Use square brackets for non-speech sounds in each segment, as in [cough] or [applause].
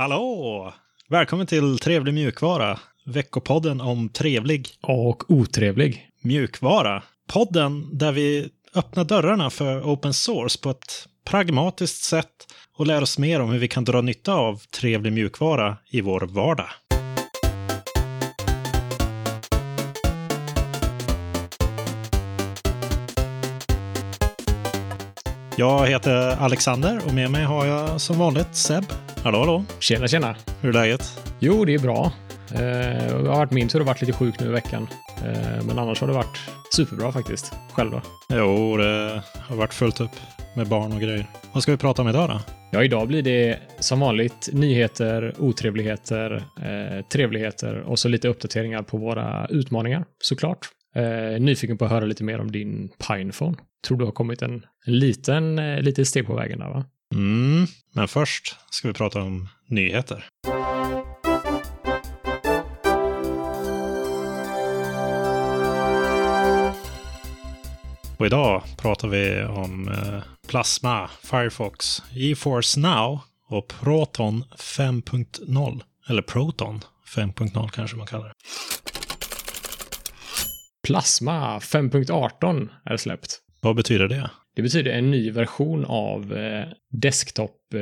Hallå! Välkommen till Trevlig mjukvara, veckopodden om trevlig Och otrevlig. mjukvara. Podden där vi öppnar dörrarna för open source på ett pragmatiskt sätt och lär oss mer om hur vi kan dra nytta av trevlig mjukvara i vår vardag. Jag heter Alexander och med mig har jag som vanligt Seb. Hallå, hallå. Tjena, tjena. Hur är läget? Jo, det är bra. Eh, det har varit min tur att varit lite sjuk nu i veckan. Eh, men annars har det varit superbra faktiskt. Själv då? Jo, det har varit fullt upp med barn och grejer. Vad ska vi prata om idag då? Ja, idag blir det som vanligt nyheter, otrevligheter, eh, trevligheter och så lite uppdateringar på våra utmaningar såklart. Eh, nyfiken på att höra lite mer om din Pinephone. Tror du har kommit en, en liten, eh, lite steg på vägen där va? Mm, men först ska vi prata om nyheter. Och idag pratar vi om eh, Plasma, Firefox, GeForce Now och Proton 5.0. Eller Proton 5.0 kanske man kallar det. Plasma 5.18 är släppt. Vad betyder det? Det betyder en ny version av eh, desktop... Eh,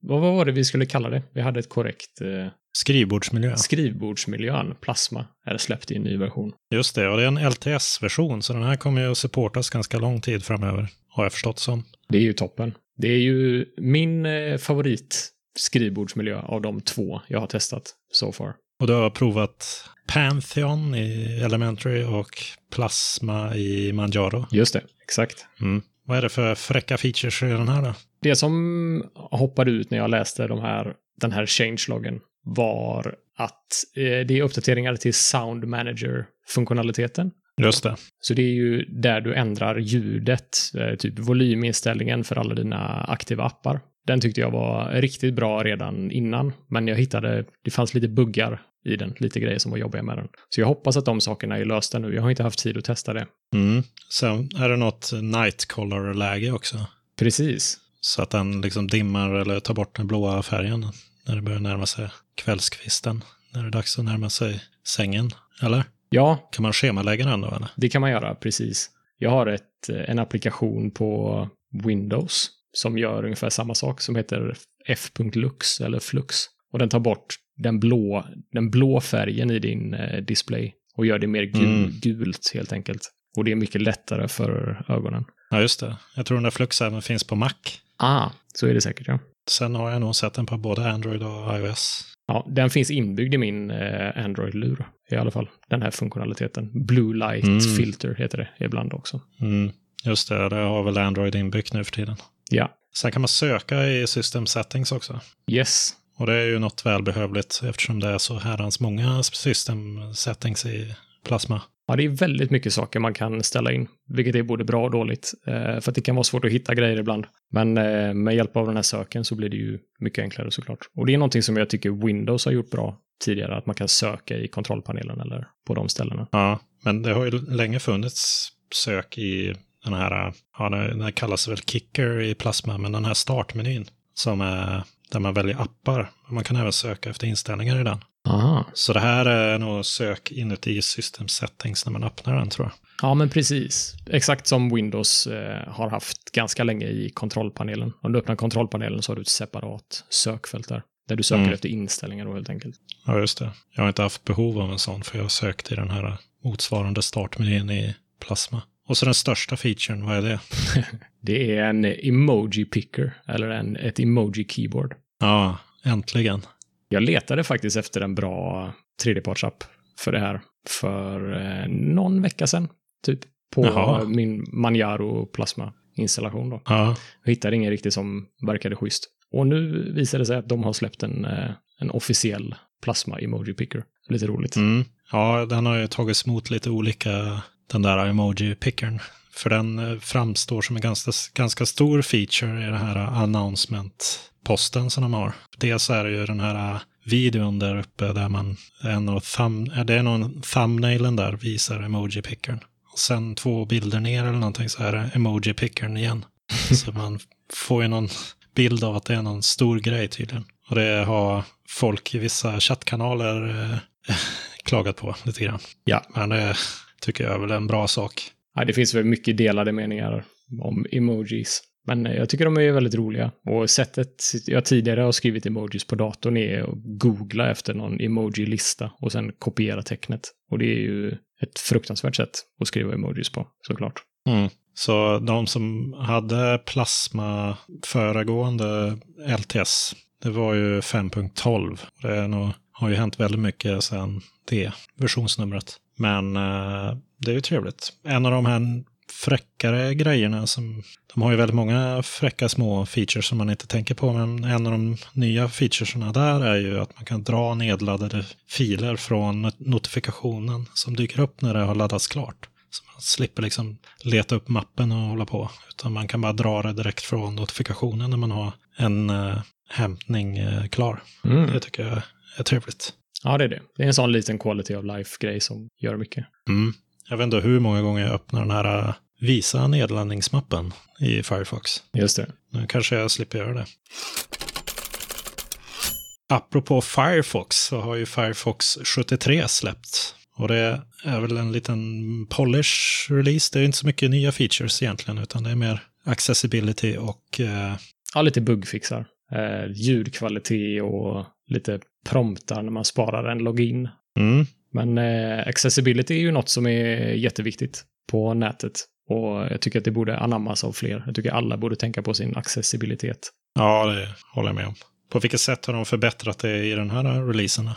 vad vad var det vi skulle kalla det? Vi hade ett korrekt... Eh, Skrivbordsmiljö. skrivbordsmiljön, Plasma, är släppt i en ny version. Just det, och det är en LTS-version, så den här kommer ju att supportas ganska lång tid framöver, har jag förstått som. Det är ju toppen. Det är ju min eh, favorit skrivbordsmiljö av de två jag har testat so far. Och du har provat Pantheon i Elementary och Plasma i Manjaro. Just det, exakt. Mm. Vad är det för fräcka features i den här då? Det som hoppade ut när jag läste de här, den här changeloggen var att eh, det är uppdateringar till Sound Manager-funktionaliteten. Just det. Så det är ju där du ändrar ljudet, eh, typ volyminställningen för alla dina aktiva appar. Den tyckte jag var riktigt bra redan innan, men jag hittade, det fanns lite buggar i den, lite grejer som var jobbiga med den. Så jag hoppas att de sakerna är lösta nu. Jag har inte haft tid att testa det. Mm. Sen är det något night color-läge också. Precis. Så att den liksom dimmar eller tar bort den blåa färgen när det börjar närma sig kvällskvisten. När det är dags att närma sig sängen. Eller? Ja, Kan man schemalägga den då eller? det kan man göra, precis. Jag har ett, eh, en applikation på Windows som gör ungefär samma sak som heter f.lux eller flux. Och den tar bort den blå, den blå färgen i din eh, display och gör det mer gul, Mm. gult helt enkelt. Och det är mycket lättare för ögonen. Ja, just det. Jag tror den där Flux även finns på Mac. Ah, så är det säkert ja. Sen har jag nog sett den på både Android och iOS. Ja, den finns inbyggd i min eh, Android-lur i alla fall. Den här funktionaliteten. Blue light Mm. filter heter det ibland också. Mm, just det, det har väl Android inbyggt nu för tiden. Ja, Sen kan man söka i system settings också. yes. Och det är ju något välbehövligt eftersom det är så herrans många system settings i Plasma. Ja, det är väldigt mycket saker man kan ställa in, vilket är både bra och dåligt. Eh, för att det kan vara svårt att hitta grejer ibland. Men eh, med hjälp av den här söken så blir det ju mycket enklare såklart. Och det är någonting som jag tycker Windows har gjort bra tidigare, att man kan söka i kontrollpanelen eller på de ställena. Ja, men det har ju länge funnits sök i den här, ja, det det kallas väl Kicker i Plasma, men den här startmenyn som är där man väljer appar. Man kan även söka efter inställningar i den. Aha. Så det här är nog sök inuti system settings när man öppnar den tror jag. Ja, men precis. Exakt som Windows eh, har haft ganska länge i kontrollpanelen. Om du öppnar kontrollpanelen så har du ett separat sökfält där. Där du söker Mm. efter inställningar då helt enkelt. Ja, just det. Jag har inte haft behov av en sån för jag har sökt i den här motsvarande startmenyn i Plasma. Och så den största featuren, vad är det? [laughs] Det är en emoji picker, eller en, ett emoji keyboard. Ja, äntligen. Jag letade faktiskt efter en bra tredjepartsapp för det här för eh, någon vecka sedan, typ. På Jaha. min Manjaro Plasma-installation då. Ja, Jag hittade ingen riktigt som verkade schysst. Och nu visar det sig att de har släppt en, eh, en officiell Plasma Emoji Picker. Lite roligt. mm. ja den har ju tagits emot lite olika, den där emoji-pickern. För den eh, framstår som en ganska, ganska stor feature i den här announcement-posten som de har. Dels är det ju den här videon där uppe där man, en av thumb, ja, det är någon thumbnailen där visar emoji-pickern. Och sen två bilder ner eller någonting så är det emoji-pickern igen. [laughs] så man får ju någon bild av att det är någon stor grej tydligen. Och det har folk i vissa chattkanaler eh, [laughs] klagat på lite grann. Ja. Men det tycker jag är väl en bra sak. Ja, det finns väl mycket delade meningar om emojis. Men jag tycker de är väldigt roliga. Och sättet jag tidigare har skrivit emojis på datorn är att googla efter någon emoji-lista och sen kopiera tecknet. Och det är ju ett fruktansvärt sätt att skriva emojis på, såklart. Mm. Så de som hade plasma föregående LTS, det var ju 5.12. Det nog, har ju hänt väldigt mycket sedan det versionsnumret. Men eh, det är ju trevligt. En av de här fräckare grejerna som... De har ju väldigt många fräcka små features som man inte tänker på, men en av de nya featuresna där är ju att man kan dra nedladdade filer från notifikationen som dyker upp när det har laddats klart. Så man slipper liksom leta upp mappen och hålla på, utan man kan bara dra det direkt från notifikationen när man har en uh, hämtning uh, klar. Mm. Det tycker jag är trevligt. Ja, det är det. Det är en sån liten quality of life-grej som gör mycket. Mm. Jag vet inte hur många gånger jag öppnar den här uh, visa nedladdningsmappen i Firefox. Just det. Nu kanske jag slipper göra det. Apropå Firefox så har ju Firefox 73 släppts. Och det är väl en liten polish-release. Det är inte så mycket nya features egentligen, utan det är mer accessibility och... Eh... Ja, lite bugfixar. Eh, ljudkvalitet och lite promptar när man sparar en login. Mm. Men eh, accessibility är ju något som är jätteviktigt på nätet. Och jag tycker att det borde anammas av fler. Jag tycker alla borde tänka på sin accessibilitet. Ja, det håller jag med om. På vilket sätt har de förbättrat det i den här releasen?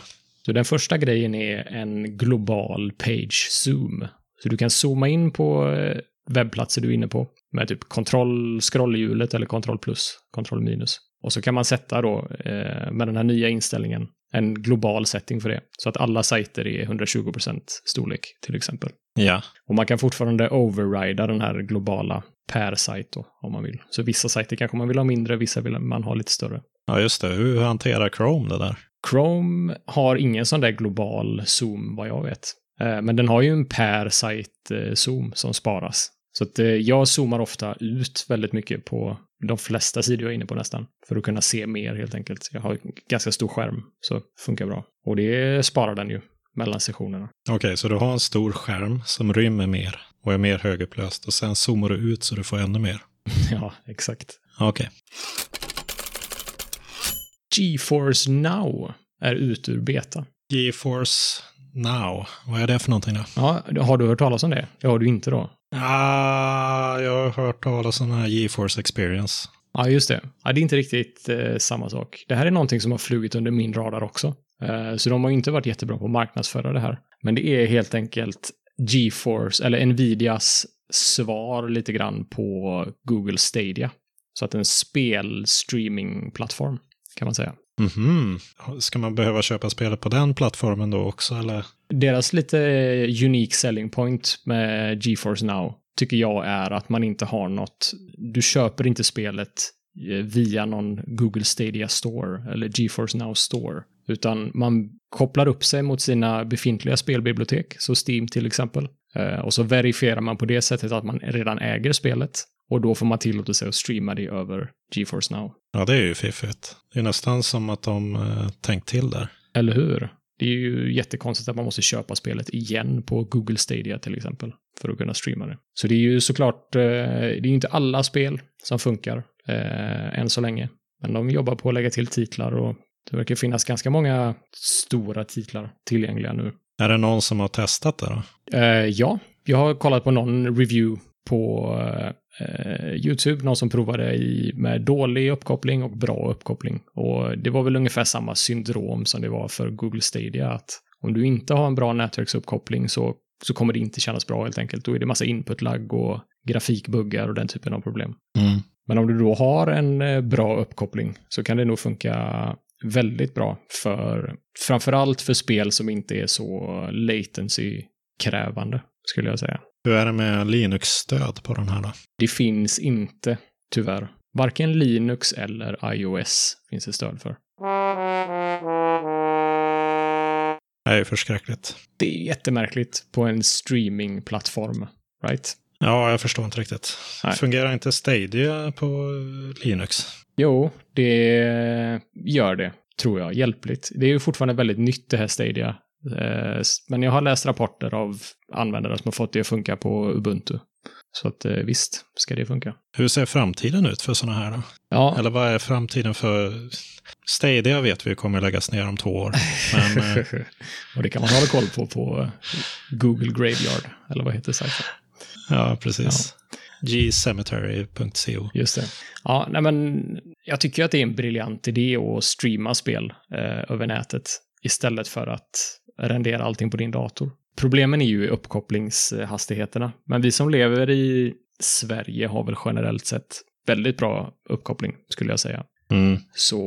Så den första grejen är en global page zoom. Så du kan zooma in på eh, webbplatser du är inne på med typ kontroll scrollhjulet eller kontroll plus, kontroll minus. Och så kan man sätta då eh, med den här nya inställningen en global setting för det. Så att alla sajter är 120% storlek till exempel. Ja. Och man kan fortfarande overrida den här globala per sajt då, om man vill. Så vissa sajter kanske man vill ha mindre, vissa vill man ha lite större. Ja, just det. Hur hanterar Chrome det där? Chrome har ingen sån där global zoom vad jag vet. Eh, men den har ju en per sajt eh, zoom som sparas. Så att eh, jag zoomar ofta ut väldigt mycket på de flesta sidor jag är inne på nästan. För att kunna se mer helt enkelt. Jag har ganska stor skärm, så funkar bra. Och det sparar den ju mellan sessionerna. Okej, okay, så du har en stor skärm som rymmer mer och är mer högupplöst och sen zoomar du ut så du får ännu mer. [laughs] ja, exakt. Okej. Okay. GeForce Now är ut ur beta. GeForce Now, vad är det för någonting då? Ja, har du hört talas om det? Det har du inte då? Ah, jag har hört talas om den här GeForce Experience. Ja, just det. Ja, det är inte riktigt eh, samma sak. Det här är någonting som har flugit under min radar också. Eh, så de har inte varit jättebra på att marknadsföra det här. Men det är helt enkelt GeForce, eller Nvidias svar lite grann på Google Stadia. Så att en spelstreamingplattform, kan man säga. Mm -hmm. Ska man behöva köpa spelet på den plattformen då också, eller? Deras lite unique selling point med GeForce Now tycker jag är att man inte har något, du köper inte spelet via någon Google Stadia Store eller GeForce Now Store, utan man kopplar upp sig mot sina befintliga spelbibliotek, så Steam till exempel, och så verifierar man på det sättet att man redan äger spelet och då får man tillåtelse att streama det över GeForce Now. Ja, det är ju fiffigt. Det är nästan som att de eh, tänkt till där. Eller hur? Det är ju jättekonstigt att man måste köpa spelet igen på Google Stadia till exempel för att kunna streama det. Så det är ju såklart, eh, det är ju inte alla spel som funkar eh, än så länge. Men de jobbar på att lägga till titlar och det verkar finnas ganska många stora titlar tillgängliga nu. Är det någon som har testat det då? Eh, ja, jag har kollat på någon review på eh, YouTube, någon som provade i, med dålig uppkoppling och bra uppkoppling. Och det var väl ungefär samma syndrom som det var för Google Stadia, att om du inte har en bra nätverksuppkoppling så, så kommer det inte kännas bra helt enkelt. Då är det massa input-lagg och grafikbuggar och den typen av problem. Mm. Men om du då har en eh, bra uppkoppling så kan det nog funka väldigt bra för framförallt för spel som inte är så latency-krävande, skulle jag säga. Hur är det med Linux-stöd på den här då? Det finns inte, tyvärr. Varken Linux eller iOS finns det stöd för. Det är ju förskräckligt. Det är jättemärkligt på en streamingplattform, right? Ja, jag förstår inte riktigt. Nej. Fungerar inte Stadia på Linux? Jo, det gör det. tror jag, hjälpligt. Det är ju fortfarande väldigt nytt det här Stadia. Eh, men jag har läst rapporter av användare som har fått det att funka på Ubuntu. Så att eh, visst ska det funka. Hur ser framtiden ut för sådana här då? Ja. Eller vad är framtiden för Stadia vet vi kommer läggas ner om två år. Men, eh, [laughs] och det kan man hålla koll på på Google Graveyard, eller vad heter sajten? ja, precis. gcemetery.co. Just det. Ja, nej men jag tycker att det är en briljant idé att streama spel eh, över nätet istället för att rendera allting på din dator. Problemen är ju uppkopplingshastigheterna, men vi som lever i Sverige har väl generellt sett väldigt bra uppkoppling, skulle jag säga. Mm. Så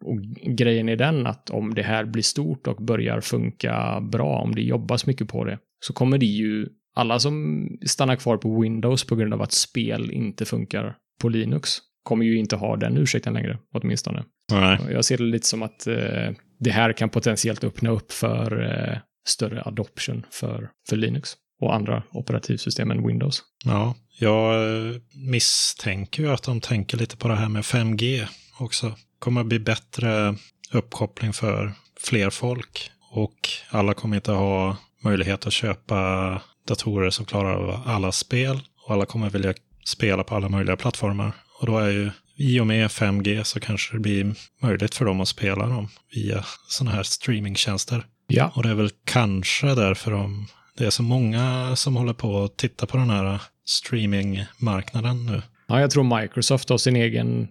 och grejen är den att om det här blir stort och börjar funka bra, om det jobbas mycket på det, så kommer det ju alla som stannar kvar på Windows på grund av att spel inte funkar på Linux kommer ju inte ha den ursäkten längre, åtminstone. Nej. Jag ser det lite som att eh, det här kan potentiellt öppna upp för eh, större adoption för, för Linux och andra operativsystem än Windows. Ja, jag eh, misstänker ju att de tänker lite på det här med 5G också. kommer att bli bättre uppkoppling för fler folk och alla kommer inte ha möjlighet att köpa datorer som klarar av alla spel och alla kommer vilja spela på alla möjliga plattformar. Och då är ju i och med 5G så kanske det blir möjligt för dem att spela dem via sådana här streamingtjänster. Ja. Och det är väl kanske därför de, det är så många som håller på att titta på den här streamingmarknaden nu. Ja, jag tror Microsoft har sin egen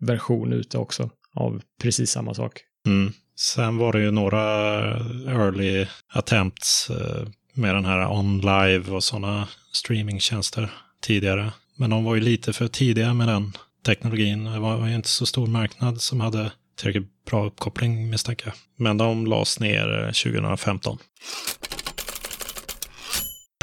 version ute också av precis samma sak. Mm. Sen var det ju några early attempts eh, med den här OnLive och sådana streamingtjänster tidigare. Men de var ju lite för tidiga med den teknologin. Det var ju inte så stor marknad som hade tillräckligt bra uppkoppling misstänker jag. Men de lades ner eh, 2015.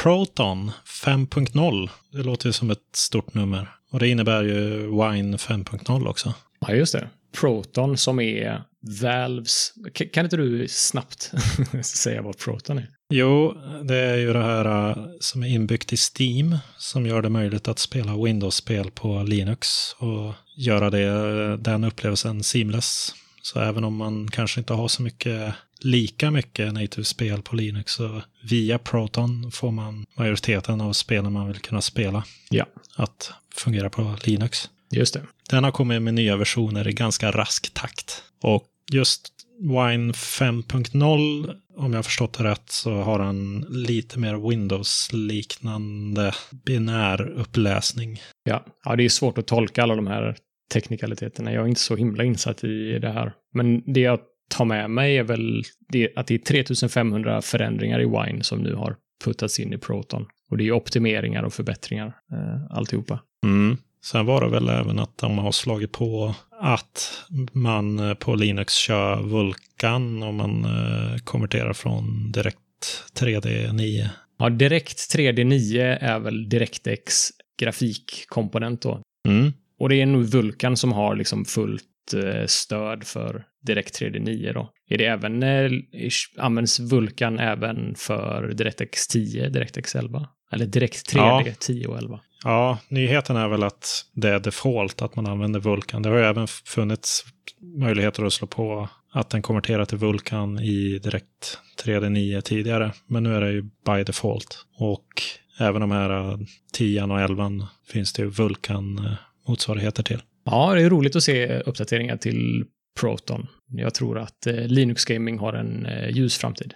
Proton 5.0. Det låter ju som ett stort nummer. Och det innebär ju Wine 5.0 också. Ja, just det. Proton som är Valves... Kan inte du snabbt [laughs] säga vad Proton är? Jo, det är ju det här uh, som är inbyggt i Steam som gör det möjligt att spela Windows-spel på Linux och göra det, den upplevelsen seamless. Så även om man kanske inte har så mycket, lika mycket native-spel på Linux så via Proton får man majoriteten av spelen man vill kunna spela Ja, att fungera på Linux. Just det. Den har kommit med nya versioner i ganska rask takt. Och just Wine 5.0, om jag har förstått det rätt, så har den lite mer Windows-liknande binär uppläsning. Ja. ja, det är svårt att tolka alla de här teknikaliteterna. Jag är inte så himla insatt i det här. Men det jag tar med mig är väl det, att det är 3500 förändringar i Wine som nu har puttats in i Proton. Och det är optimeringar och förbättringar, eh, alltihopa. Mm. Sen var det väl även att de har slagit på att man eh, på Linux kör Vulkan om man eh, konverterar från direkt 3D 9. Ja, Direkt 3D9 är väl DirectX grafikkomponent då. Mm. Och det är nog Vulkan som har liksom fullt eh, stöd för Direct 3D9 då. Är det även, används Vulkan även för DirectX 10, DirectX 11? Eller Direct 3D Ja. 10 och 11? Ja, nyheten är väl att det är default att man använder Vulkan. Det har ju även funnits möjligheter att slå på att den konverterar till Vulkan i direkt 3D9 tidigare. Men nu är det ju by default. Och även de här 10 och 11 finns det ju Vulkan-motsvarigheter eh, till. Ja, det är roligt att se uppdateringar till Proton. Jag tror att eh, Linux Gaming har en eh, ljus framtid.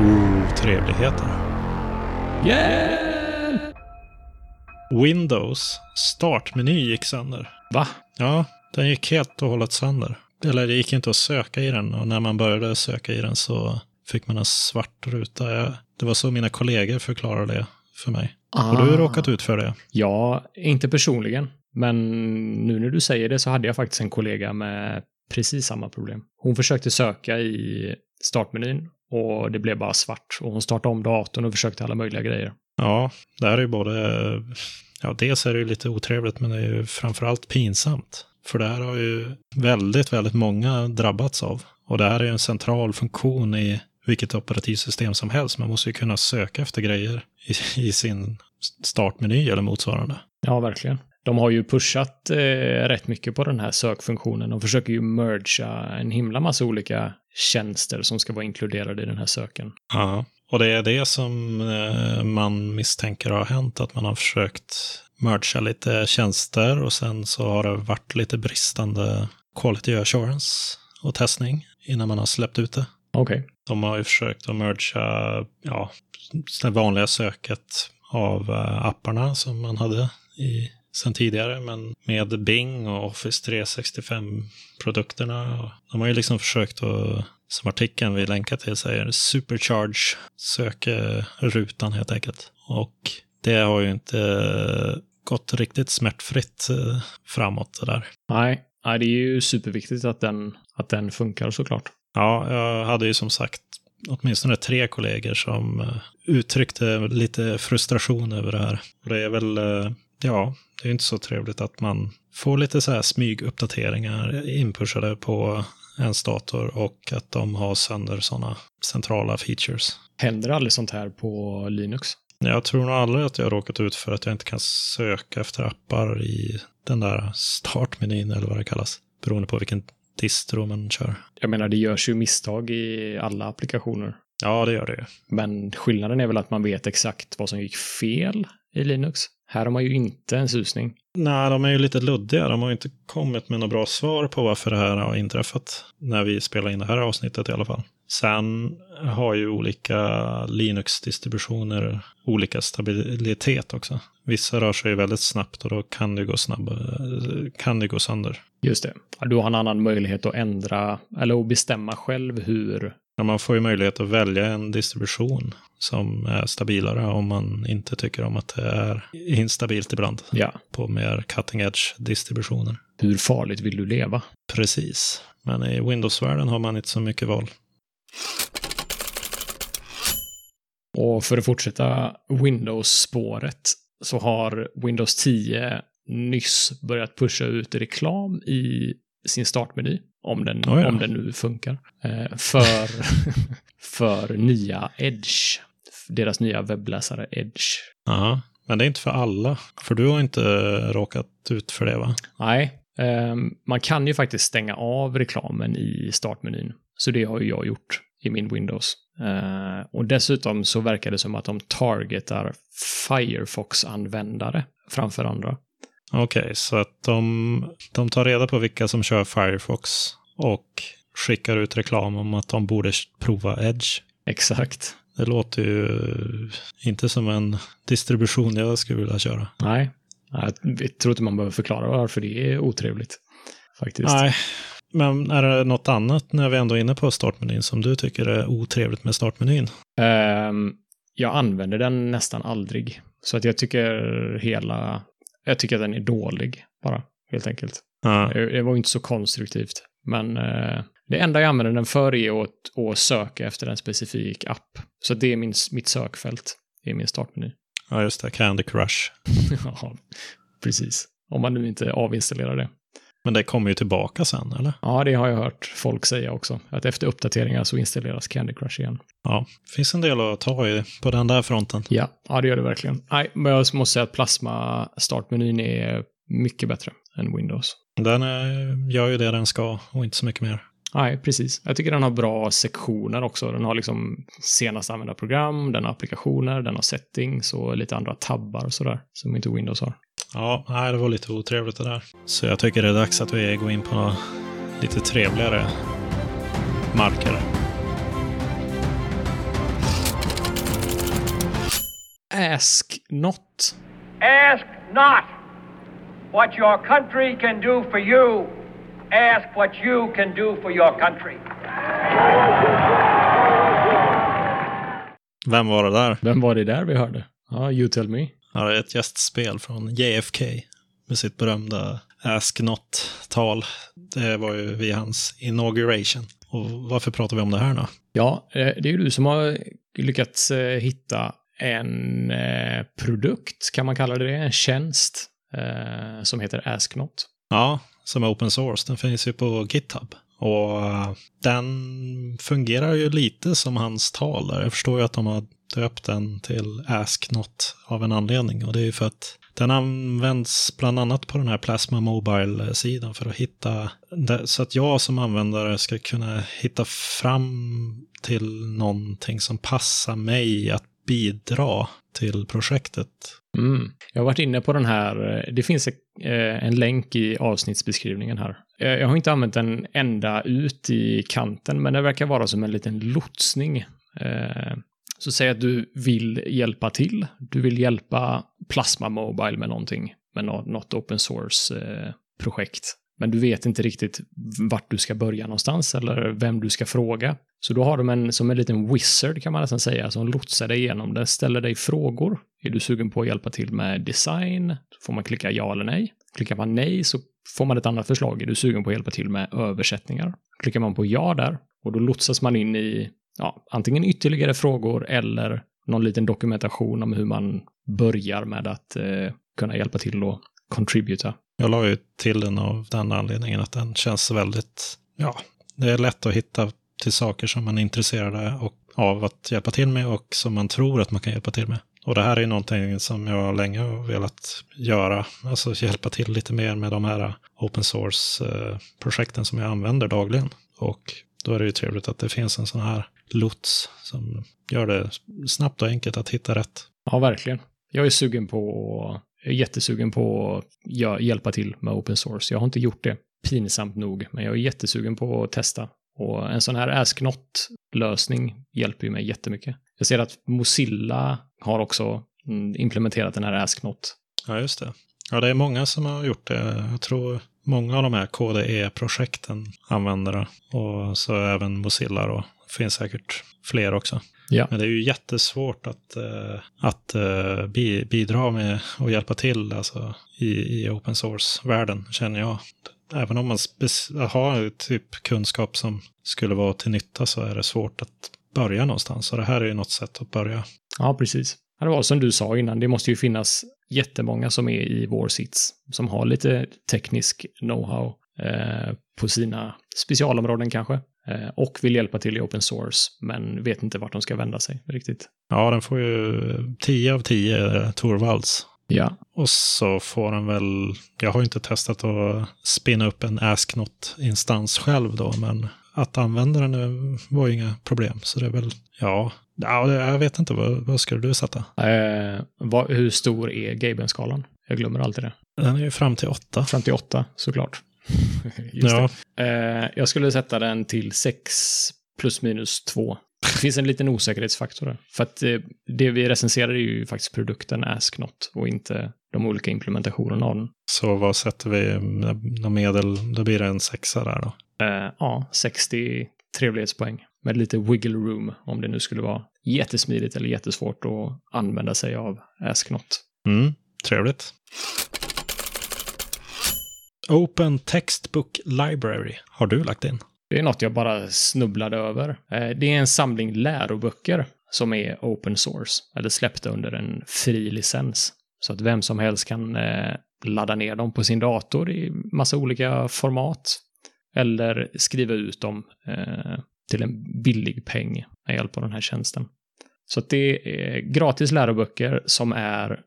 Oh, trevligheter. Yeah! Windows startmeny gick sönder. Va? Ja, den gick helt och hållet sönder. Eller det gick inte att söka i den och när man började söka i den så fick man en svart ruta. Det var så mina kollegor förklarade det för mig. Har du Ah. råkat ut för det? Ja, inte personligen. Men nu när du säger det så hade jag faktiskt en kollega med precis samma problem. Hon försökte söka i startmenyn och det blev bara svart. Och hon startade om datorn och försökte alla möjliga grejer. Ja, det här är ju både... Ja, dels är det ju lite otrevligt men det är ju framförallt pinsamt. För det här har ju väldigt, väldigt många drabbats av. Och det här är ju en central funktion i vilket operativsystem som helst. Man måste ju kunna söka efter grejer i, i sin startmeny eller motsvarande. Ja, verkligen. De har ju pushat eh, rätt mycket på den här sökfunktionen. De försöker ju mergea en himla massa olika tjänster som ska vara inkluderade i den här söken. Ja, och det är det som eh, man misstänker har hänt, att man har försökt mergea lite tjänster och sen så har det varit lite bristande quality assurance och testning innan man har släppt ut det. Okej. Okay. De har ju försökt att mergea ja, det vanliga söket av eh, apparna som man hade i, sen tidigare, men med Bing och Office 365-produkterna. De har ju liksom försökt att, som artikeln vi länkar till säger, supercharge sökrutan helt enkelt. Och det har ju inte gått riktigt smärtfritt eh, framåt det där. Nej, Nej det är ju superviktigt att den, att den funkar såklart. Ja, jag hade ju som sagt åtminstone tre kollegor som eh, uttryckte lite frustration över det här. Och det är väl, eh, ja, det är inte så trevligt att man får lite så här smyguppdateringar inpushade på ens dator och att de har sönder sådana centrala features. Händer aldrig sånt här på Linux? Jag tror nog aldrig att jag har råkat ut för att jag inte kan söka efter appar i den där startmenyn eller vad det kallas. Beroende på vilken distro man kör. Jag menar, det görs ju misstag i alla applikationer. Ja, det gör det ju. Men skillnaden är väl att man vet exakt vad som gick fel i Linux. Här har man ju inte en susning. Nej, de är ju lite luddiga. De har ju inte kommit med några bra svar på varför det här har inträffat. När vi spelar in det här avsnittet i alla fall. Sen har ju olika Linux-distributioner olika stabilitet också. Vissa rör sig väldigt snabbt och då kan det gå, snabb, kan det gå sönder. Just det. Du har en annan möjlighet att ändra eller att bestämma själv hur... Ja, man får ju möjlighet att välja en distribution som är stabilare om man inte tycker om att det är instabilt ibland. Ja. På mer cutting edge distributioner. Hur farligt vill du leva? Precis. Men i Windows-världen har man inte så mycket val. Och för att fortsätta Windows-spåret så har Windows 10 nyss börjat pusha ut reklam i sin startmeny, om den, oh ja. om den nu funkar, eh, för, [laughs] för nya Edge. Deras nya webbläsare Edge. Ja, men det är inte för alla. För du har inte råkat ut för det, va? Nej, eh, man kan ju faktiskt stänga av reklamen i startmenyn. Så det har ju jag gjort i min Windows. Uh, och dessutom så verkar det som att de targetar Firefox-användare framför andra. Okej, okay, så att de, de tar reda på vilka som kör Firefox och skickar ut reklam om att de borde prova Edge. Exakt. Det låter ju inte som en distribution jag skulle vilja köra. Nej, jag tror inte man behöver förklara varför det är otrevligt. Faktiskt. Nej, men är det något annat när vi ändå är inne på startmenyn som du tycker är otrevligt med startmenyn? Um, jag använder den nästan aldrig. Så att jag tycker hela, jag tycker att den är dålig bara, helt enkelt. Ja. Det var inte så konstruktivt. Men uh, det enda jag använder den för är att, att söka efter en specifik app. Så det är min, mitt sökfält i min startmeny. [laughs] Ja, just det. Candy Crush. ja, precis. Om man nu inte avinstallerar det. Men det kommer ju tillbaka sen, eller? Ja, det har jag hört folk säga också. Att efter uppdateringar så installeras Candy Crush igen. Ja, det finns en del att ta i på den där fronten. Ja, ja det gör det verkligen. Nej, men jag måste säga att Plasma startmenyn är mycket bättre än Windows. Den är, gör ju det den ska och inte så mycket mer. Nej, precis. Jag tycker den har bra sektioner också. Den har liksom senast använda program, den har applikationer, den har settings och lite andra tabbar och sådär som inte Windows har. Ja, nej, det var lite otrevligt det där. Så jag tycker det är dags att vi går in på lite trevligare marker. Ask not. Ask not what your country can do for you. Ask what you can do for your country. Vem var det där? Vem var det där vi hörde? Ja, you tell me. Det är ett gästspel från JFK med sitt berömda Ask Not-tal. Det var ju vid hans inauguration. Och varför pratar vi om det här då? Ja, eh, det är ju du som har lyckats eh, hitta en eh, produkt, kan man kalla det en tjänst, som heter Ask Not. Ja, som är open source. Den finns ju på GitHub. Och eh, den fungerar ju lite som hans tal där. Jag förstår ju att de har döpt den till Ask Not av en anledning. Och det är ju för att Den används bland annat på den här Plasma Mobile-sidan för att hitta, så att jag som användare ska kunna hitta fram till någonting som passar mig att bidra till projektet. Mm. Jag har varit inne på den här, eh, det finns eh, en länk i avsnittsbeskrivningen här. Eh, jag har inte använt den ända ut i kanten, men det verkar vara som en liten lotsning. Så säg att du vill hjälpa till. Du vill hjälpa Plasma Mobile med någonting, med något open source-projekt. Men du vet inte riktigt vart du ska börja någonstans eller vem du ska fråga. Så då har de en, som en liten wizard kan man nästan säga, som lotsar dig igenom det, ställer dig frågor. Är du sugen på att hjälpa till med design? Så får man klicka ja eller nej. Klickar man nej så får man ett annat förslag. Är du sugen på att hjälpa till med översättningar? Klickar man på ja där och då lotsas man in i ja, antingen ytterligare frågor eller någon liten dokumentation om hur man börjar med att eh, kunna hjälpa till att contributa. Jag la ju till den av den anledningen att den känns väldigt, ja, det är lätt att hitta till saker som man är intresserad av att hjälpa till med och som man tror att man kan hjälpa till med. Och det här är någonting som jag länge har velat göra, alltså hjälpa till lite mer med de här open source-projekten som jag använder dagligen. Och då är det ju trevligt att det finns en sån här lots som gör det snabbt och enkelt att hitta rätt. Ja, verkligen. Jag är sugen på, är jättesugen på att hjälpa till med open source. Jag har inte gjort det pinsamt nog, men jag är jättesugen på att testa. Och en sån här Asknot-lösning hjälper ju mig jättemycket. Jag ser att Mozilla har också mm, implementerat den här Asknot. Ja, just det. Ja, det är många som har gjort det. Jag tror många av de här KDE-projekten använder det. Och så även Mozilla då Det finns säkert fler också. Ja. Men det är ju jättesvårt att, uh, att bi bidra med och hjälpa till alltså, i, i open source-världen, känner jag. Även om man har typ kunskap som skulle vara till nytta så är det svårt att börja någonstans. Och det här är ju något sätt att börja. Ja, precis. Det var som du sa innan, det måste ju finnas jättemånga som är i vår sits, som har lite teknisk know-how eh, på sina specialområden kanske. Eh, och vill hjälpa till i open source, men vet inte vart de ska vända sig riktigt. Ja, den får ju 10 av 10 Torvalds. Ja. Och så får den väl, jag har inte testat att spinna upp en Asknot-instans själv då, men att använda den var ju inga problem. Så det är väl, ja, ja jag vet inte, vad, vad skulle du sätta? Eh, vad, hur stor är Gaben-skalan? Jag glömmer alltid det. Den är ju fram till 8. Fram till 8, såklart. [laughs] ja. Eh, jag skulle sätta den till 6 plus minus 2. Det finns en liten osäkerhetsfaktor där. För att eh, det vi recenserar är ju faktiskt produkten Asknot och inte de olika implementationerna av den. Så vad sätter vi, någon medel, då blir det en sexa där då? Eh, ja, 60 trevlighetspoäng. Med lite wiggle room om det nu skulle vara jättesmidigt eller jättesvårt att använda sig av Asknot. Mm, trevligt. Open Textbook Library har du lagt in. Det är något jag bara snubblade över. Eh, det är en samling läroböcker som är open source, eller släppta under en fri licens. Så att vem som helst kan eh, ladda ner dem på sin dator i massa olika format. Eller skriva ut dem eh, till en billig peng med hjälp av den här tjänsten. Så att det är gratis läroböcker som är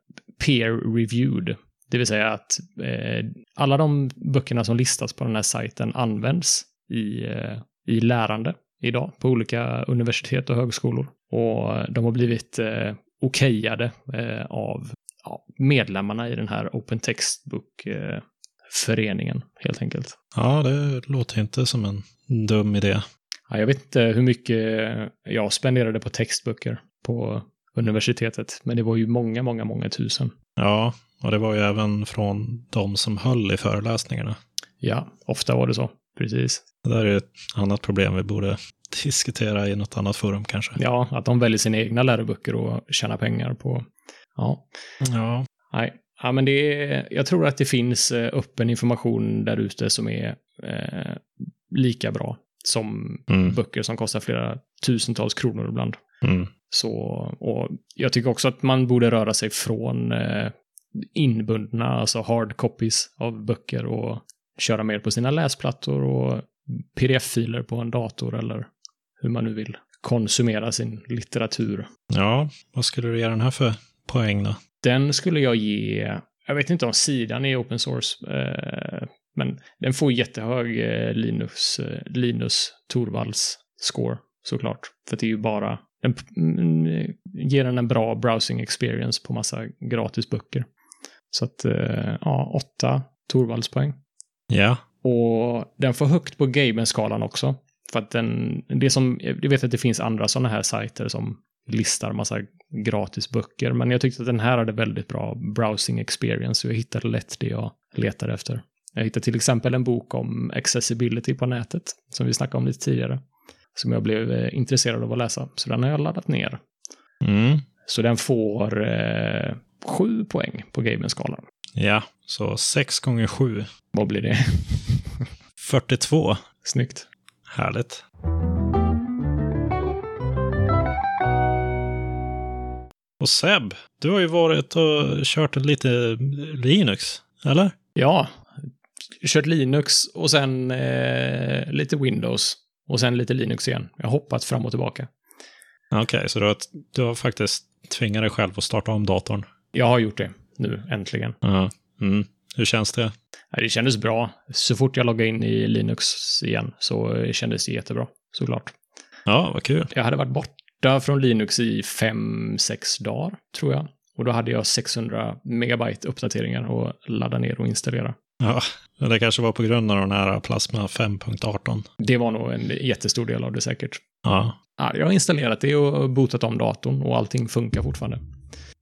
peer-reviewed. Det vill säga att eh, alla de böckerna som listas på den här sajten används i, eh, i lärande idag på olika universitet och högskolor. Och de har blivit eh, okejade eh, av ja, medlemmarna i den här Open Textbook-föreningen, eh, helt enkelt. Ja, det låter inte som en dum idé. Ja, jag vet inte hur mycket jag spenderade på textböcker på universitetet, men det var ju många, många, många tusen. Ja, och det var ju även från de som höll i föreläsningarna. Ja, ofta var det så. Precis. Det där är ett annat problem vi borde diskutera i något annat forum kanske. Ja, att de väljer sina egna läroböcker och tjänar pengar på. Ja. Ja. Nej, ja, men det är, jag tror att det finns eh, öppen information där ute som är eh, lika bra som mm. böcker som kostar flera tusentals kronor ibland. Mm. Så, och jag tycker också att man borde röra sig från eh, inbundna, alltså hard copies av böcker och köra mer på sina läsplattor och pdf-filer på en dator eller hur man nu vill konsumera sin litteratur. Ja, vad skulle du ge den här för poäng då? Den skulle jag ge jag vet inte om sidan är open source, eh, men den får jättehög eh, Linus, eh, Linus Torvalds score såklart. För det är ju bara, den mm, ger den en bra browsing experience på massa gratis böcker. Så att, eh, ja, åtta Torvaldspoäng. Ja. Och den får högt på gamerskalan också. För att den, det som, jag vet att det finns andra sådana här sajter som listar massa gratis böcker, men jag tyckte att den här hade väldigt bra browsing experience, så jag hittade lätt det jag letade efter. Jag hittade till exempel en bok om accessibility på nätet, som vi snackade om lite tidigare, som jag blev eh, intresserad av att läsa, så den har jag laddat ner. Mm. Så den får eh, sju poäng på gamerskalan. Ja, så 6 gånger 7. Vad blir det? [laughs] 42. Snyggt. Härligt. Och Seb, du har ju varit och kört lite Linux, eller? Ja, kört Linux och sen eh, lite Windows och sen lite Linux igen. Jag har hoppat fram och tillbaka. Okej, okay, så du har, du har faktiskt tvingat dig själv att starta om datorn? Jag har gjort det nu, äntligen. Ja. Mm. Hur känns det? Det kändes bra. Så fort jag loggade in i Linux igen så kändes det jättebra, såklart. Ja, vad kul. Jag hade varit borta från Linux i fem, sex dagar, tror jag. Och då hade jag 600 megabyte uppdateringar att ladda ner och installera. Ja, det kanske var på grund av den här Plasma 5.18. Det var nog en jättestor del av det säkert. Ja. ja jag har installerat det och botat om datorn och allting funkar fortfarande.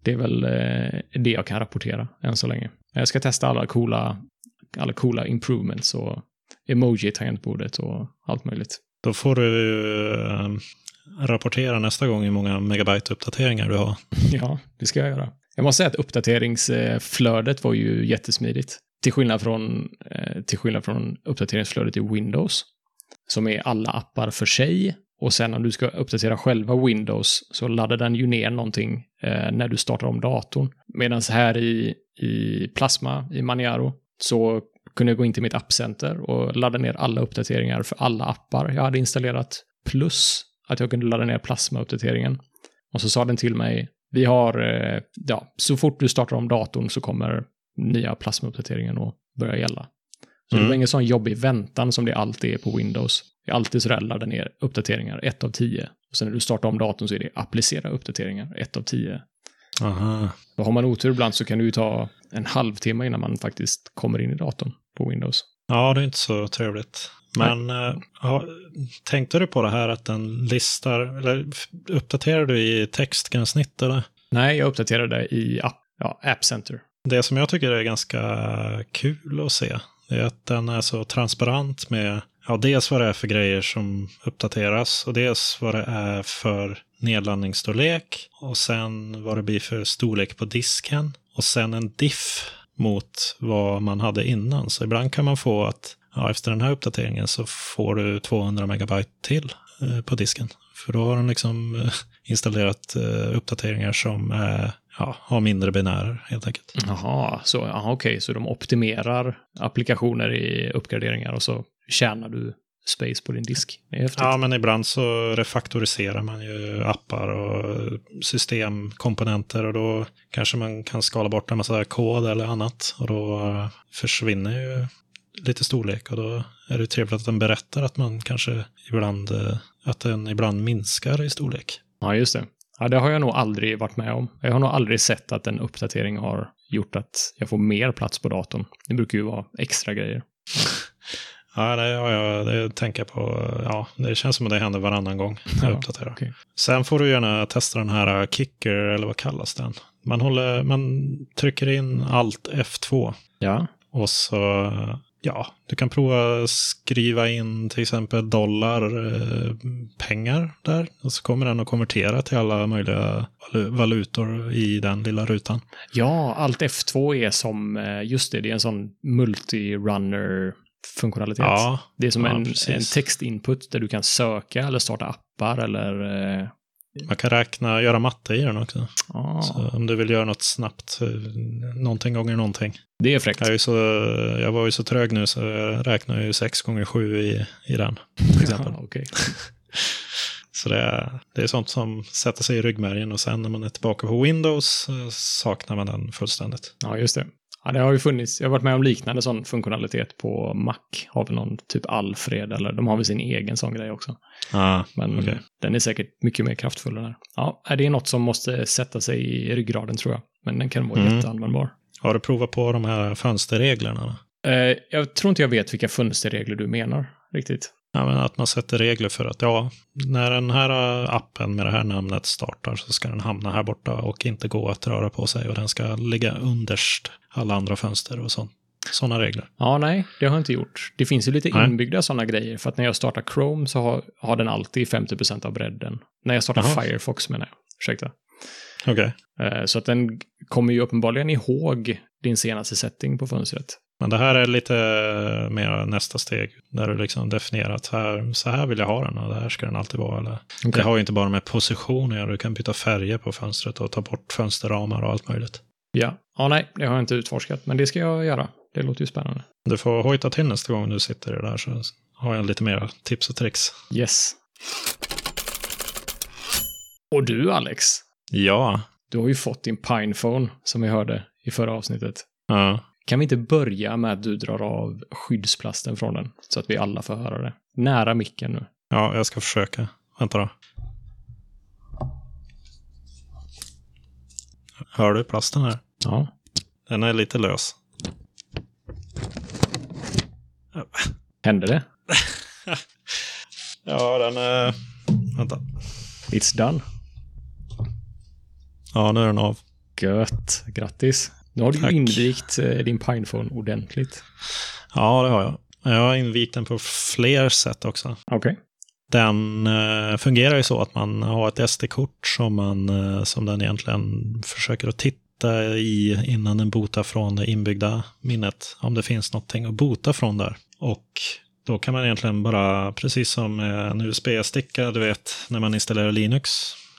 Det är väl eh, det jag kan rapportera än så länge. Jag ska testa alla coola, alla coola improvements och emoji-tangentbordet och allt möjligt. Då får du äh, rapportera nästa gång hur många megabyte-uppdateringar du har. [laughs] Ja, det ska jag göra. Jag måste säga att uppdateringsflödet var ju jättesmidigt. Till skillnad från, eh, till skillnad från uppdateringsflödet i Windows, som är alla appar för sig. Och sen om du ska uppdatera själva Windows så laddar den ju ner någonting eh, när du startar om datorn. Medan här i, i Plasma, i Maniaro, så kunde jag gå in till mitt appcenter och ladda ner alla uppdateringar för alla appar jag hade installerat. Plus att jag kunde ladda ner Plasma-uppdateringen. Och så sa den till mig, vi har, eh, ja, så fort du startar om datorn så kommer nya Plasma-uppdateringen att börja gälla. Så mm. det var ingen sån jobbig väntan som det alltid är på Windows. Det är alltid sådär ladda ner uppdateringar, 1 av 10. Och sen när du startar om datorn så är det applicera uppdateringar, 1 av 10. Aha. Och har man otur ibland så kan det ju ta en halvtimme innan man faktiskt kommer in i datorn på Windows. Ja, det är inte så trevligt. Men äh, ja, tänkte du på det här att den listar, eller uppdaterar du i textgränssnitt eller? Nej, jag uppdaterade i app, ja, App Center. Det som jag tycker är ganska kul att se är att den är så transparent med ja, dels vad det är för grejer som uppdateras och dels vad det är för nedladdningsstorlek och sen vad det blir för storlek på disken och sen en diff mot vad man hade innan. Så ibland kan man få att ja, efter den här uppdateringen så får du 200 megabyte till eh, på disken. För då har de liksom eh, installerat eh, uppdateringar som eh, ja, har mindre binärer helt enkelt. Jaha, så aha, okej, så de optimerar applikationer i uppgraderingar och så tjänar du space på din disk. Ja, men ibland så refaktoriserar man ju appar och systemkomponenter och då kanske man kan skala bort en massa kod eller annat och då försvinner ju lite storlek och då är det trevligt att den berättar att man kanske ibland, att den ibland minskar i storlek. Ja, just det. Ja, det har jag nog aldrig varit med om. Jag har nog aldrig sett att en uppdatering har gjort att jag får mer plats på datorn. Det brukar ju vara extra grejer. [laughs] Ja, det har jag det tänker på. Ja, det känns som att det händer varannan gång jag ja, uppdaterar. Okay. Sen får du gärna testa den här Kicker, eller vad kallas den? Man, håller, man trycker in allt F2. Ja. Och så ja, du kan prova skriva in till exempel dollar eh, pengar där. Och så kommer den att konvertera till alla möjliga valutor i den lilla rutan. Ja, allt F2 är som, eh, just det, det är en sån multi-runner funktionalitet. Ja, det är som ja, en, en textinput där du kan söka eller starta appar eller eh, man kan räkna, göra matte i den också. Ah. Om du vill göra något snabbt, eh, någonting gånger någonting. Det är fräckt. Jag, är så, jag var ju så trög nu så jag räknar ju 6 gånger 7 i, i den. Till [laughs] exempel. Ja, okay. [laughs] så det är, det är sånt som sätter sig i ryggmärgen och sen när man är tillbaka på Windows saknar man den fullständigt. Ja, just det. Ja, det har ju funnits. Jag har varit med om liknande sån funktionalitet på Mac. Har väl någon typ Alfred eller de har väl sin egen sån grej också. Ah, Men okej. den är säkert mycket mer kraftfull den här. Ja, det är något som måste sätta sig i ryggraden tror jag. Men den kan vara Mm. jätteanvändbar. Har du provat på de här fönsterreglerna? Eh, jag tror inte jag vet vilka fönsterregler du menar riktigt. Ja, men att man sätter regler för att ja, när den här äh, appen med det här namnet startar så ska den hamna här borta och inte gå att röra på sig och den ska ligga underst alla andra fönster och sånt. Sådana regler. Ja, nej, det har jag inte gjort. Det finns ju lite Nej. inbyggda sådana grejer. För att när jag startar Chrome så har, har den alltid 50% av bredden. När jag startar Jaha. Firefox menar jag. Ursäkta. Okej. Eh, Så att den kommer ju uppenbarligen ihåg din senaste setting på fönstret. Men det här är lite mer nästa steg där du liksom definierar att här, så här vill jag ha den och det här ska den alltid vara. Eller, Det har ju inte bara med position att du kan byta färger på fönstret och ta bort fönsterramar och allt möjligt. Ja. ja, nej, det har jag inte utforskat, men det ska jag göra. Det låter ju spännande. Du får hojta till nästa gång du sitter i det där så har jag lite mer tips och tricks. Yes. Och du, Alex, Ja. du har ju fått din Pinephone, som vi hörde i förra avsnittet. ja. Kan vi inte börja med att du drar av skyddsplasten från den, så att vi alla får höra det? Nära micken nu. Ja, jag ska försöka. Vänta då. Hör du plasten här? Ja. Den är lite lös. Hände det? [laughs] Ja, den är... Vänta. It's done. Ja, nu är den av. Gött. Grattis. Nu har du Tack. invigt eh, din Pinephone ordentligt. Ja, det har jag. Jag har invigt den på fler sätt också. Okej. Den eh, fungerar ju så att man har ett SD-kort som, man, eh, som den egentligen försöker att titta i innan den botar från det inbyggda minnet. Om det finns någonting att bota från där. Och då kan man egentligen bara, precis som en USB-sticka, du vet, när man installerar Linux,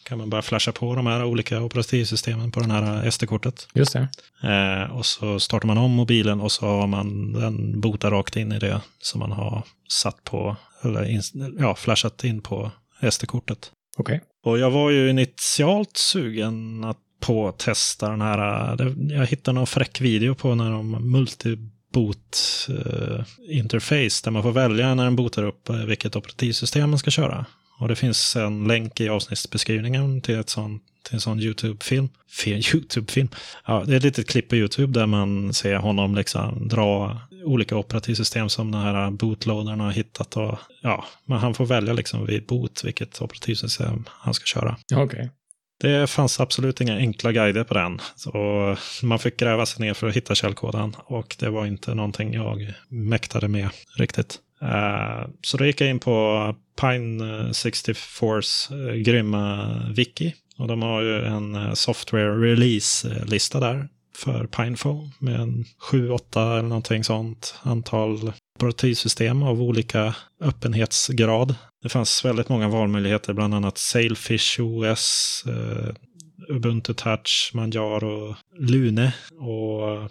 kan man bara flasha på de här olika operativsystemen på den här SD-kortet. Just det. Eh, och så startar man om mobilen och så har man den botar rakt in i det som man har satt på, eller ins- ja, flashat in på SD-kortet. Okej. Och jag var ju initialt sugen att på att testa den här, eh, jag hittade någon fräck video på när de multiboot eh, interface där man får välja när den botar upp eh, vilket operativsystem man ska köra. Och det finns en länk i avsnittsbeskrivningen till, ett sån, till en sån YouTube-film. [laughs] YouTube-film. Ja, det är ett litet klipp på YouTube där man ser honom liksom dra olika operativsystem som den här bootloadern har hittat. Och, ja, men han får välja liksom vid boot vilket operativsystem han ska köra. Okej. Det fanns absolut inga enkla guider på den. Så man fick gräva sig ner för att hitta källkoden och det var inte någonting jag mäktade med riktigt. Eh, så då gick jag in på Pine 64s eh, grymma wiki. Och de har ju en eh, software release-lista där för Pinephone med en 7-8 eller någonting sånt antal operativsystem av olika öppenhetsgrad. Det fanns väldigt många valmöjligheter, bland annat Sailfish OS, Ubuntu Touch, Manjaro, Lune och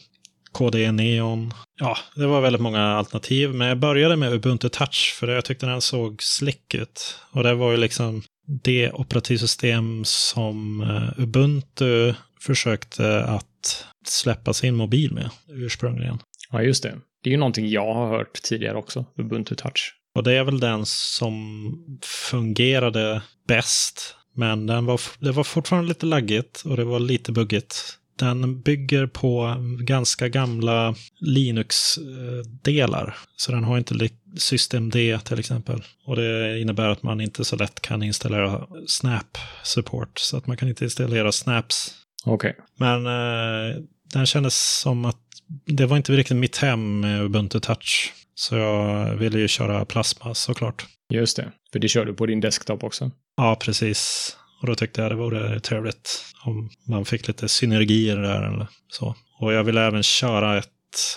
KDE Neon. Ja, det var väldigt många alternativ, men jag började med Ubuntu Touch för jag tyckte den såg slick ut. Och det var ju liksom det operativsystem som eh, Ubuntu försökte att släppa sin mobil med ursprungligen. Ja, just det. Det är ju någonting jag har hört tidigare också, Ubuntu Touch. Och det är väl den som fungerade bäst. Men den var, det var fortfarande lite laggigt och det var lite buggigt. Den bygger på ganska gamla Linux-delar. Så den har inte systemd till exempel. Och det innebär att man inte så lätt kan installera Snap-support. Så att man kan inte installera Snaps Okej. men eh, den kändes som att det var inte riktigt mitt hem med Ubuntu Touch. Så jag ville ju köra Plasma såklart. Just det. För det kör du på din desktop också. Ja, precis. Och då tyckte jag det vore trevligt om man fick lite synergier där eller så. Och jag ville även köra ett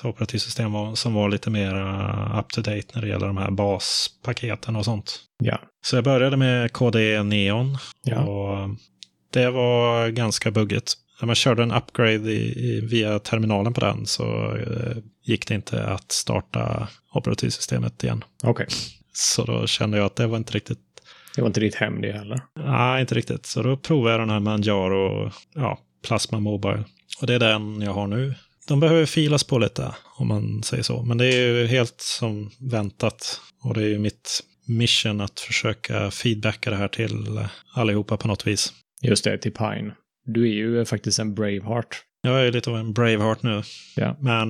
operativsystem som var lite mer up to date när det gäller de här baspaketen och sånt. Ja. Så jag började med KDE Neon. Ja. Och det var ganska buggigt. När man körde en upgrade i, i, via terminalen på den så eh, gick det inte att starta operativsystemet igen. Okej. Så då kände jag att det var inte riktigt, Det var inte ditt hem det heller. nej inte riktigt. Så då provade jag den här Manjaro, ja, Plasma Mobile. Och det är den jag har nu. de behöver filas på lite, om man säger så. Men det är ju helt som väntat. Och det är ju mitt mission att försöka feedbacka det här till allihopa på något vis. Just det, till Pine. Du är ju faktiskt en Braveheart. Jag är lite av en Braveheart nu. Ja. Men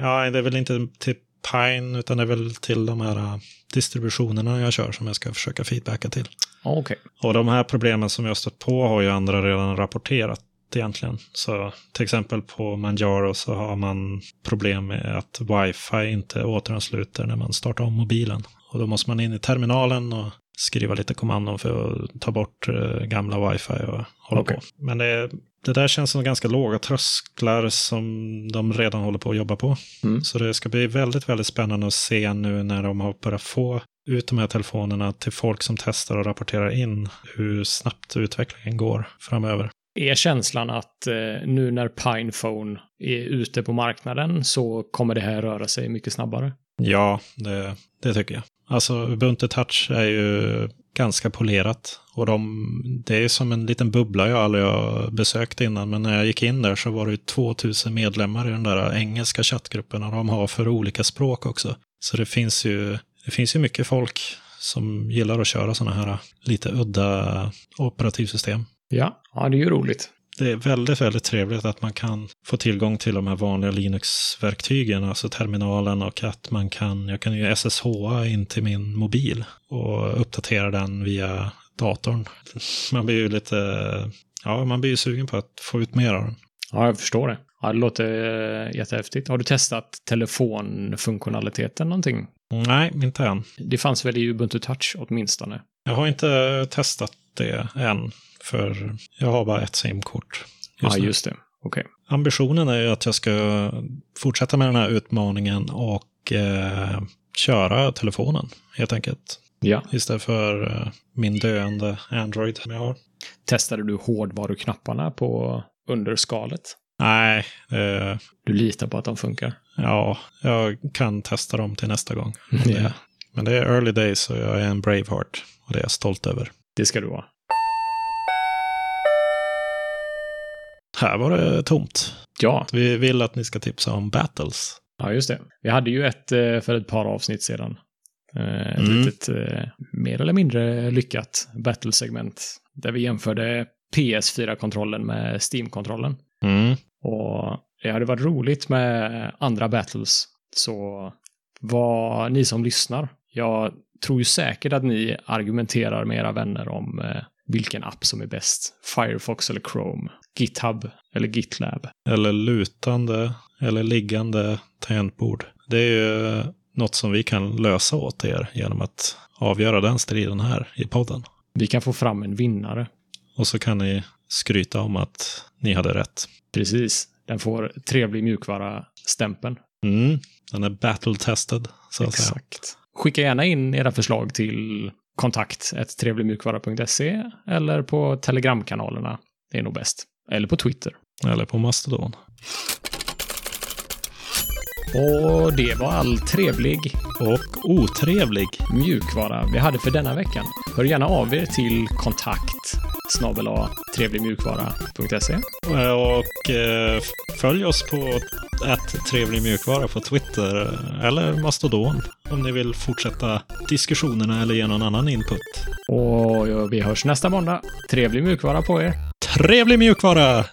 ja, det är väl inte till Pine, utan det är väl till de här äh, distributionerna jag kör som jag ska försöka feedbacka till. Okay. Och de här problemen som jag stött på har ju andra redan rapporterat egentligen. Så till exempel på Manjaro så har man problem med att wifi inte återansluter när man startar om mobilen. Och då måste man in i terminalen och skriva lite kommandon för att ta bort eh, gamla wifi och hålla okay. på. Men det, det där känns som ganska låga trösklar som de redan håller på att jobba på. Mm. Så det ska bli väldigt, väldigt spännande att se nu när de har börjat få ut de här telefonerna till folk som testar och rapporterar in hur snabbt utvecklingen går framöver. Är känslan att eh, nu när Pinephone är ute på marknaden så kommer det här röra sig mycket snabbare? Ja, det, det tycker jag. Alltså Ubuntu Touch är ju ganska polerat. Och de, det är som en liten bubbla jag aldrig har besökt innan. Men när jag gick in där så var det 2000 medlemmar i den där engelska chattgruppen. Och de har för olika språk också. Så det finns ju, det finns ju mycket folk som gillar att köra sådana här lite udda operativsystem. Ja, ja det är ju roligt det är väldigt, väldigt trevligt att man kan få tillgång till de här vanliga Linux-verktygen, alltså terminalen och att man kan, jag kan ju SSH in till min mobil och uppdatera den via datorn. Man blir ju lite, ja, man blir ju sugen på att få ut mer av den. Ja, jag förstår det. Ja, det låter eh, jättehäftigt. Har du testat telefonfunktionaliteten någonting? Nej, inte än. Det fanns väl i Ubuntu Touch åtminstone? Jag har inte testat det än. För jag har bara ett simkort. Ja, just det. Okay. Ambitionen är ju att jag ska fortsätta med den här utmaningen och eh, köra telefonen helt enkelt. Ja. Istället för eh, min döende Android som jag har. Testade du hårdvaruknapparna på underskalet? Nej. Eh, du litar på att de funkar? Ja, jag kan testa dem till nästa gång. [laughs] ja. Men det är early days och jag är en Braveheart. Och det är jag stolt över. Det ska du vara. Här var det tomt. Ja. Vi vill att ni ska tipsa om battles. Ja, just det. Vi hade ju ett eh, för ett par avsnitt sedan. Eh, ett mm. litet, eh, mer eller mindre lyckat battle-segment. Där vi jämförde PS4-kontrollen med Steam-kontrollen. Mm. Och det hade varit roligt med andra battles. Så vad ni som lyssnar, jag tror ju säkert att ni argumenterar med era vänner om vilken app som är bäst. Firefox eller Chrome. GitHub eller GitLab. Eller lutande eller liggande tangentbord. Det är ju något som vi kan lösa åt er genom att avgöra den striden här i podden. Vi kan få fram en vinnare. Och så kan ni skryta om att ni hade rätt. Precis. Den får trevlig mjukvara-stämpeln. Mm, den är battle-tested, så att Exakt. säga. Skicka gärna in era förslag till kontakt trevligmjukvara.se eller på telegramkanalerna. Det är nog bäst. Eller på Twitter. Eller på Mastodon. Och det var all trevlig och otrevlig mjukvara vi hade för denna veckan. Hör gärna av er till kontakt snabel trevligmjukvara.se. Och eh, följ oss på ett trevlig mjukvara på Twitter eller Mastodon om ni vill fortsätta diskussionerna eller ge någon annan input. Och vi hörs nästa måndag. Trevlig mjukvara på er. Trevlig mjukvara!